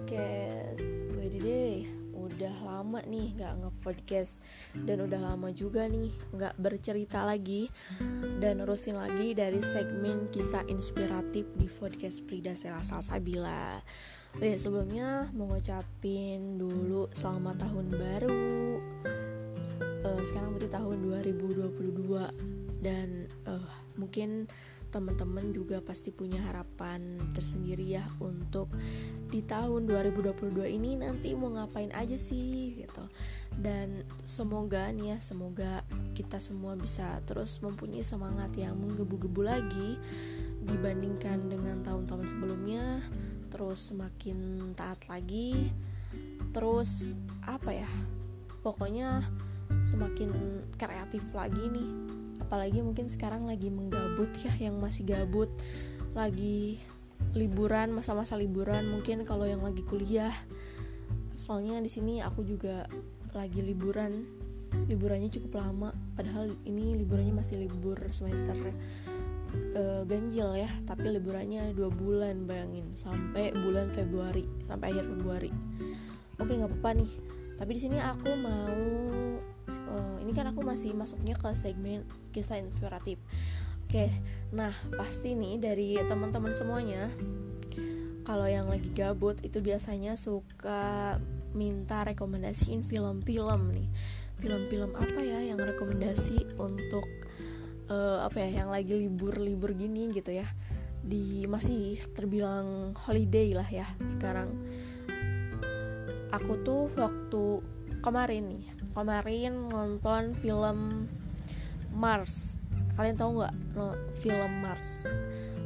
podcast. Gue deh Udah lama nih gak nge-podcast. Dan udah lama juga nih gak bercerita lagi. Dan nerusin lagi dari segmen kisah inspiratif di podcast Prida Sela Salsabila. Oke sebelumnya mau ngucapin dulu selamat tahun baru. Uh, Sekarang berarti tahun 2022 Dan uh, mungkin teman-teman juga pasti punya harapan tersendiri ya untuk di tahun 2022 ini nanti mau ngapain aja sih gitu. Dan semoga nih ya semoga kita semua bisa terus mempunyai semangat yang menggebu-gebu lagi dibandingkan dengan tahun-tahun sebelumnya. Terus semakin taat lagi. Terus apa ya pokoknya semakin kreatif lagi nih apalagi mungkin sekarang lagi menggabut ya yang masih gabut lagi liburan masa-masa liburan mungkin kalau yang lagi kuliah. Soalnya di sini aku juga lagi liburan liburannya cukup lama padahal ini liburannya masih libur semester uh, ganjil ya tapi liburannya dua bulan bayangin sampai bulan Februari sampai akhir Februari. Oke nggak apa-apa nih tapi di sini aku mau uh, ini kan aku masih masuknya ke segmen kisah inspiratif. Oke nah pasti nih dari teman-teman semuanya kalau yang lagi gabut itu biasanya suka minta rekomendasiin film-film nih. Film-film apa ya yang rekomendasi untuk uh, apa ya yang lagi libur-libur gini gitu ya? Di masih terbilang holiday lah ya sekarang. Aku tuh waktu kemarin nih kemarin nonton film Mars. Kalian tahu nggak? Film Mars.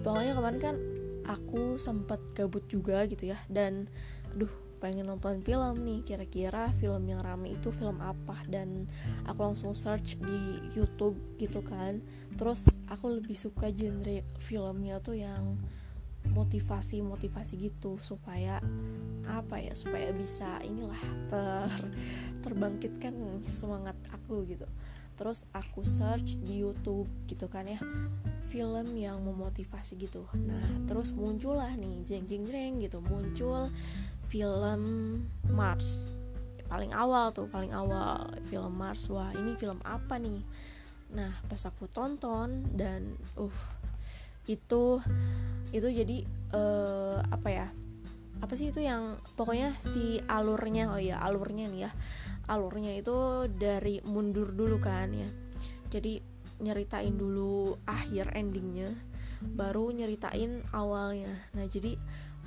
Pokoknya kemarin kan aku sempat gabut juga gitu ya dan duh pengen nonton film nih. Kira-kira film yang rame itu film apa? Dan aku langsung search di YouTube gitu kan. Terus aku lebih suka genre filmnya tuh yang motivasi motivasi gitu supaya apa ya supaya bisa inilah ter terbangkitkan semangat aku gitu. Terus aku search di YouTube gitu kan ya film yang memotivasi gitu. Nah terus muncullah nih jeng jeng jeng gitu muncul film Mars. Paling awal tuh paling awal film Mars. Wah ini film apa nih? Nah pas aku tonton dan uh itu itu jadi uh, apa ya apa sih itu yang pokoknya si alurnya oh ya alurnya nih ya. Alurnya itu dari mundur dulu kan ya. Jadi nyeritain dulu akhir endingnya baru nyeritain awalnya. Nah jadi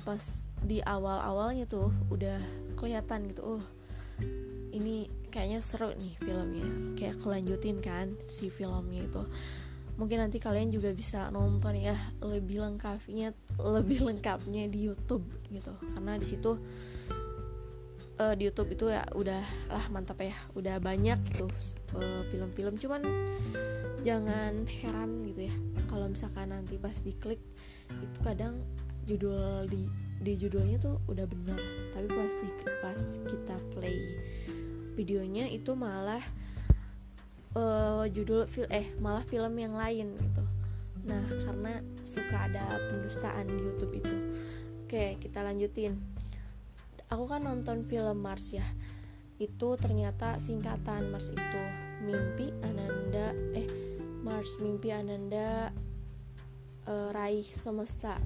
pas di awal awalnya tuh udah kelihatan gitu oh ini kayaknya seru nih filmnya. Kayak kelanjutin kan si filmnya itu mungkin nanti kalian juga bisa nonton ya lebih lengkapnya lebih lengkapnya di YouTube gitu. Karena di situ uh, di YouTube itu ya udah lah mantap ya. Udah banyak gitu film film-film. Cuman jangan heran gitu ya kalau misalkan nanti pas diklik itu kadang judul di di judulnya tuh udah benar. Tapi pas di pas kita play videonya itu malah uh, judul film eh malah film yang lain gitu. Nah karena suka ada pendustaan di YouTube itu. Oke kita lanjutin. Aku kan nonton film Mars ya. Itu ternyata singkatan Mars itu. Mimpi Ananda eh Mars mimpi Ananda uh, raih semesta.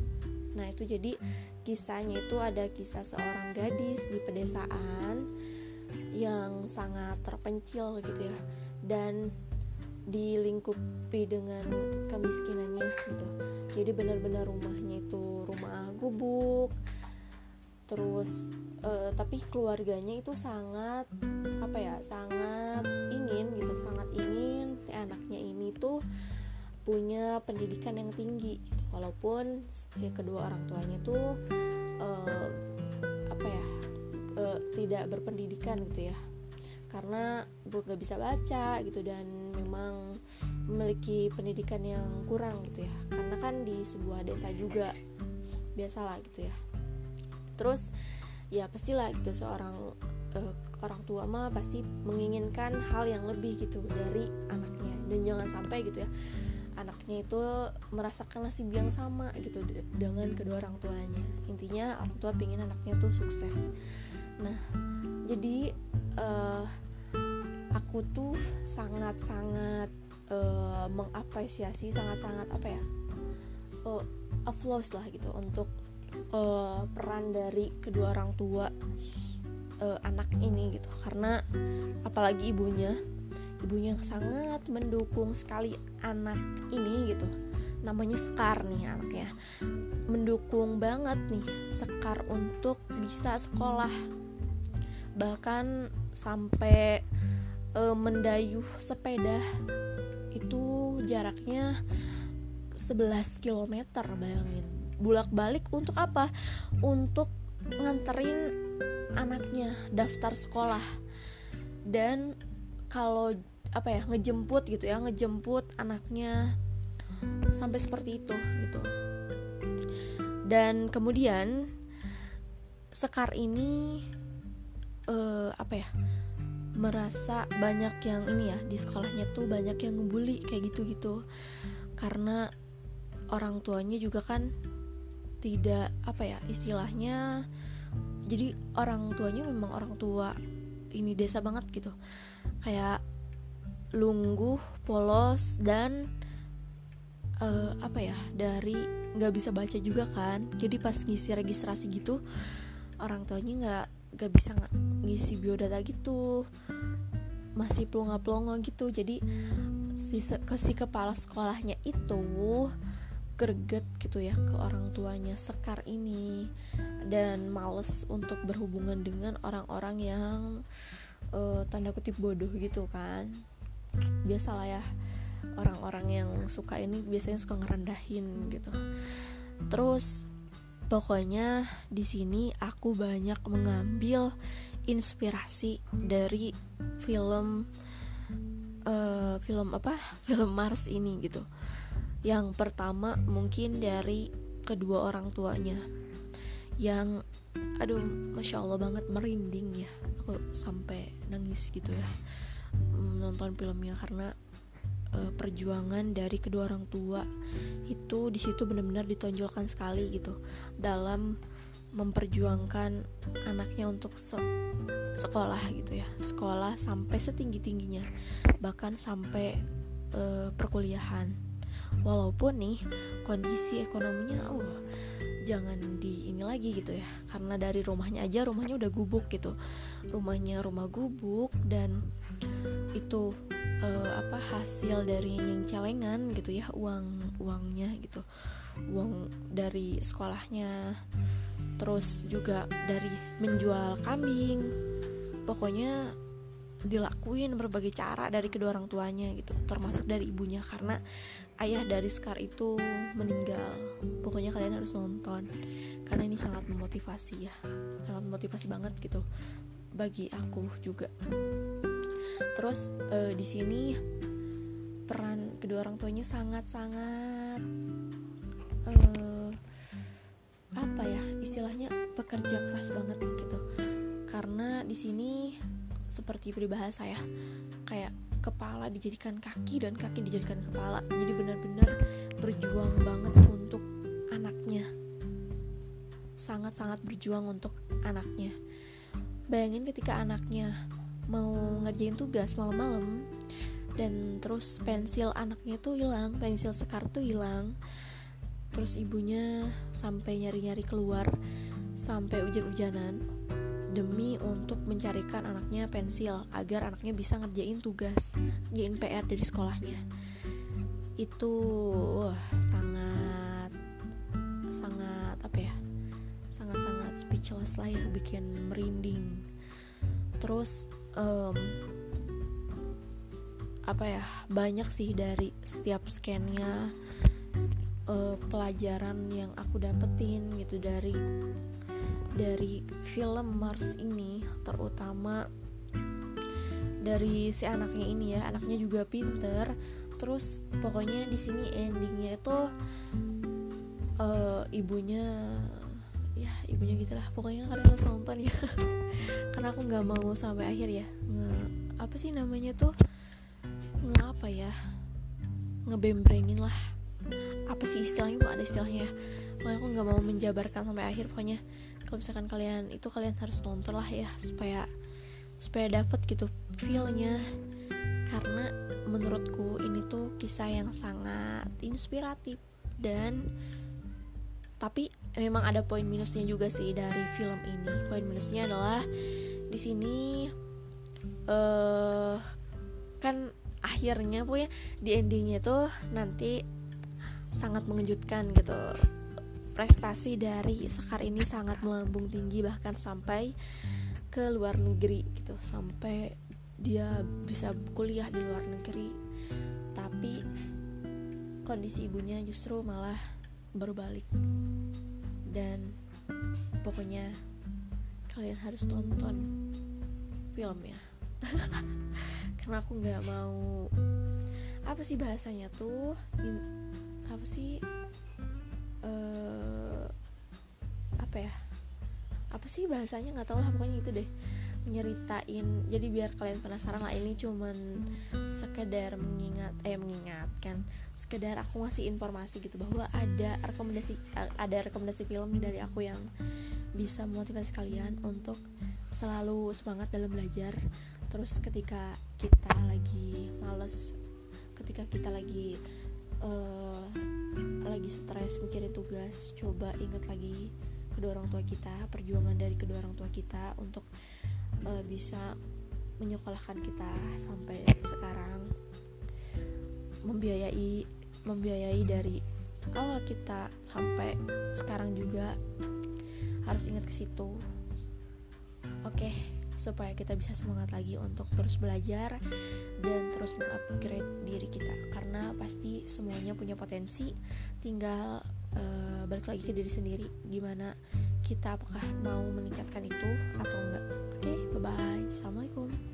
Nah itu jadi kisahnya itu ada kisah seorang gadis di pedesaan yang sangat terpencil gitu ya dan dilingkupi dengan kemiskinannya gitu jadi benar-benar rumahnya itu rumah gubuk terus uh, tapi keluarganya itu sangat apa ya sangat ingin gitu sangat ingin ya, anaknya ini tuh punya pendidikan yang tinggi gitu. walaupun ya kedua orang tuanya tuh uh, apa ya uh, tidak berpendidikan gitu ya. Karena gak bisa baca gitu dan memang memiliki pendidikan yang kurang gitu ya. Karena kan di sebuah desa juga biasalah gitu ya. Terus ya pastilah gitu seorang uh, orang tua mah pasti menginginkan hal yang lebih gitu dari anaknya. Dan jangan sampai gitu ya anaknya itu merasakan nasib yang sama gitu dengan kedua orang tuanya. Intinya orang tua pingin anaknya tuh sukses nah jadi uh, aku tuh sangat-sangat uh, mengapresiasi sangat-sangat apa ya uh, applause lah gitu untuk uh, peran dari kedua orang tua uh, anak ini gitu. Karena apalagi ibunya ibunya sangat mendukung sekali anak ini gitu. Namanya Sekar nih anaknya. Mendukung banget nih Sekar untuk bisa sekolah bahkan sampai e, mendayuh sepeda itu jaraknya 11 km bayangin. Bulak-balik untuk apa? Untuk nganterin anaknya daftar sekolah. Dan kalau apa ya ngejemput gitu ya ngejemput anaknya sampai seperti itu gitu. Dan kemudian Sekar ini uh, apa ya merasa banyak yang ini ya di sekolahnya tuh banyak yang ngebully kayak gitu-gitu. Karena orang tuanya juga kan tidak apa ya istilahnya jadi orang tuanya memang orang tua ini desa banget gitu. Kayak lungguh polos dan uh, apa ya dari nggak bisa baca juga kan. Jadi pas ngisi registrasi gitu orang tuanya nggak nggak bisa ngisi biodata gitu. Masih plonga-plongo gitu. Jadi si, ke si kepala sekolahnya itu greget gitu ya ke orang tuanya sekar ini. Dan males untuk berhubungan dengan orang-orang yang uh, tanda kutip bodoh gitu kan. Biasalah ya orang-orang yang suka ini biasanya suka ngerendahin gitu. Terus pokoknya di sini aku banyak mengambil inspirasi dari film uh, film apa? Film Mars ini gitu. Yang pertama mungkin dari kedua orang tuanya. Yang aduh masya allah banget merinding ya. Aku sampai nangis gitu ya nonton filmnya karena uh, perjuangan dari kedua orang tua itu di situ benar-benar ditonjolkan sekali gitu dalam memperjuangkan anaknya untuk se sekolah gitu ya. Sekolah sampai setinggi tingginya bahkan sampai uh, perkuliahan. Walaupun nih kondisi ekonominya uh jangan di ini lagi gitu ya. Karena dari rumahnya aja rumahnya udah gubuk gitu. Rumahnya rumah gubuk dan itu uh, apa hasil dari celengan gitu ya uang uangnya gitu. Uang dari sekolahnya. Terus juga dari menjual kambing. Pokoknya dilakuin berbagai cara dari kedua orang tuanya gitu termasuk dari ibunya karena ayah dari Scar itu meninggal. Pokoknya kalian harus nonton karena ini sangat memotivasi ya sangat memotivasi banget gitu bagi aku juga. Terus uh, di sini peran kedua orang tuanya sangat sangat uh, apa ya istilahnya pekerja keras banget gitu. Karena di sini seperti peribahasa ya. Kayak kepala dijadikan kaki dan kaki dijadikan kepala. Jadi benar-benar berjuang banget untuk anaknya. Sangat-sangat berjuang untuk anaknya. Bayangin ketika anaknya mau ngerjain tugas malam-malam dan terus pensil anaknya tuh hilang pensil sekar tuh hilang terus ibunya sampai nyari-nyari keluar sampai hujan-hujanan demi untuk mencarikan anaknya pensil agar anaknya bisa ngerjain tugas, ngerjain PR dari sekolahnya. Itu wah, sangat sangat apa ya? Sangat-sangat speechless lah ya, bikin merinding. Terus um, apa ya? Banyak sih dari setiap scannya uh, pelajaran yang aku dapetin gitu dari dari film Mars ini terutama dari si anaknya ini ya anaknya juga pinter. Terus pokoknya di sini endingnya itu uh, ibunya ya ibunya gitulah pokoknya kalian harus nonton ya. Karena aku nggak mau sampai akhir ya. Nge apa sih namanya tuh? Nge apa ya? Ngebembrengin lah apa sih istilahnya? Tuh ada istilahnya? Makanya aku nggak mau menjabarkan sampai akhir. Pokoknya kalau misalkan kalian itu kalian harus nonton lah ya supaya supaya dapat gitu feelnya. Karena menurutku ini tuh kisah yang sangat inspiratif dan tapi memang ada poin minusnya juga sih dari film ini. Poin minusnya adalah di sini uh, kan akhirnya pokoknya di endingnya tuh nanti sangat mengejutkan gitu. Prestasi dari Sekar ini sangat melambung tinggi bahkan sampai ke luar negeri gitu. Sampai dia bisa kuliah di luar negeri tapi kondisi ibunya justru malah berbalik dan pokoknya kalian harus tonton filmnya. Karena aku nggak mau apa sih bahasanya tuh apa sih uh, apa ya apa sih bahasanya? Nggak tahu lah pokoknya itu deh nyeritain. Jadi biar kalian penasaran lah ini cuman sekedar mengingat eh mengingatkan. Sekedar aku ngasih informasi gitu bahwa ada rekomendasi ada rekomendasi film nih dari aku yang bisa memotivasi kalian untuk selalu semangat dalam belajar. Terus ketika kita lagi males ketika kita lagi uh, lagi stres mikirin tugas coba ingat lagi kedua orang tua kita perjuangan dari kedua orang tua kita untuk uh, bisa menyekolahkan kita sampai sekarang. Membiayai membiayai dari awal kita sampai sekarang juga harus ingat ke situ. Oke. okay, supaya kita bisa semangat lagi untuk terus belajar dan terus mengupgrade diri kita. Karena pasti semuanya punya potensi. Tinggal uh, balik lagi ke diri sendiri gimana kita apakah mau meningkatkan itu atau enggak. Oke okay, bye bye assalamualaikum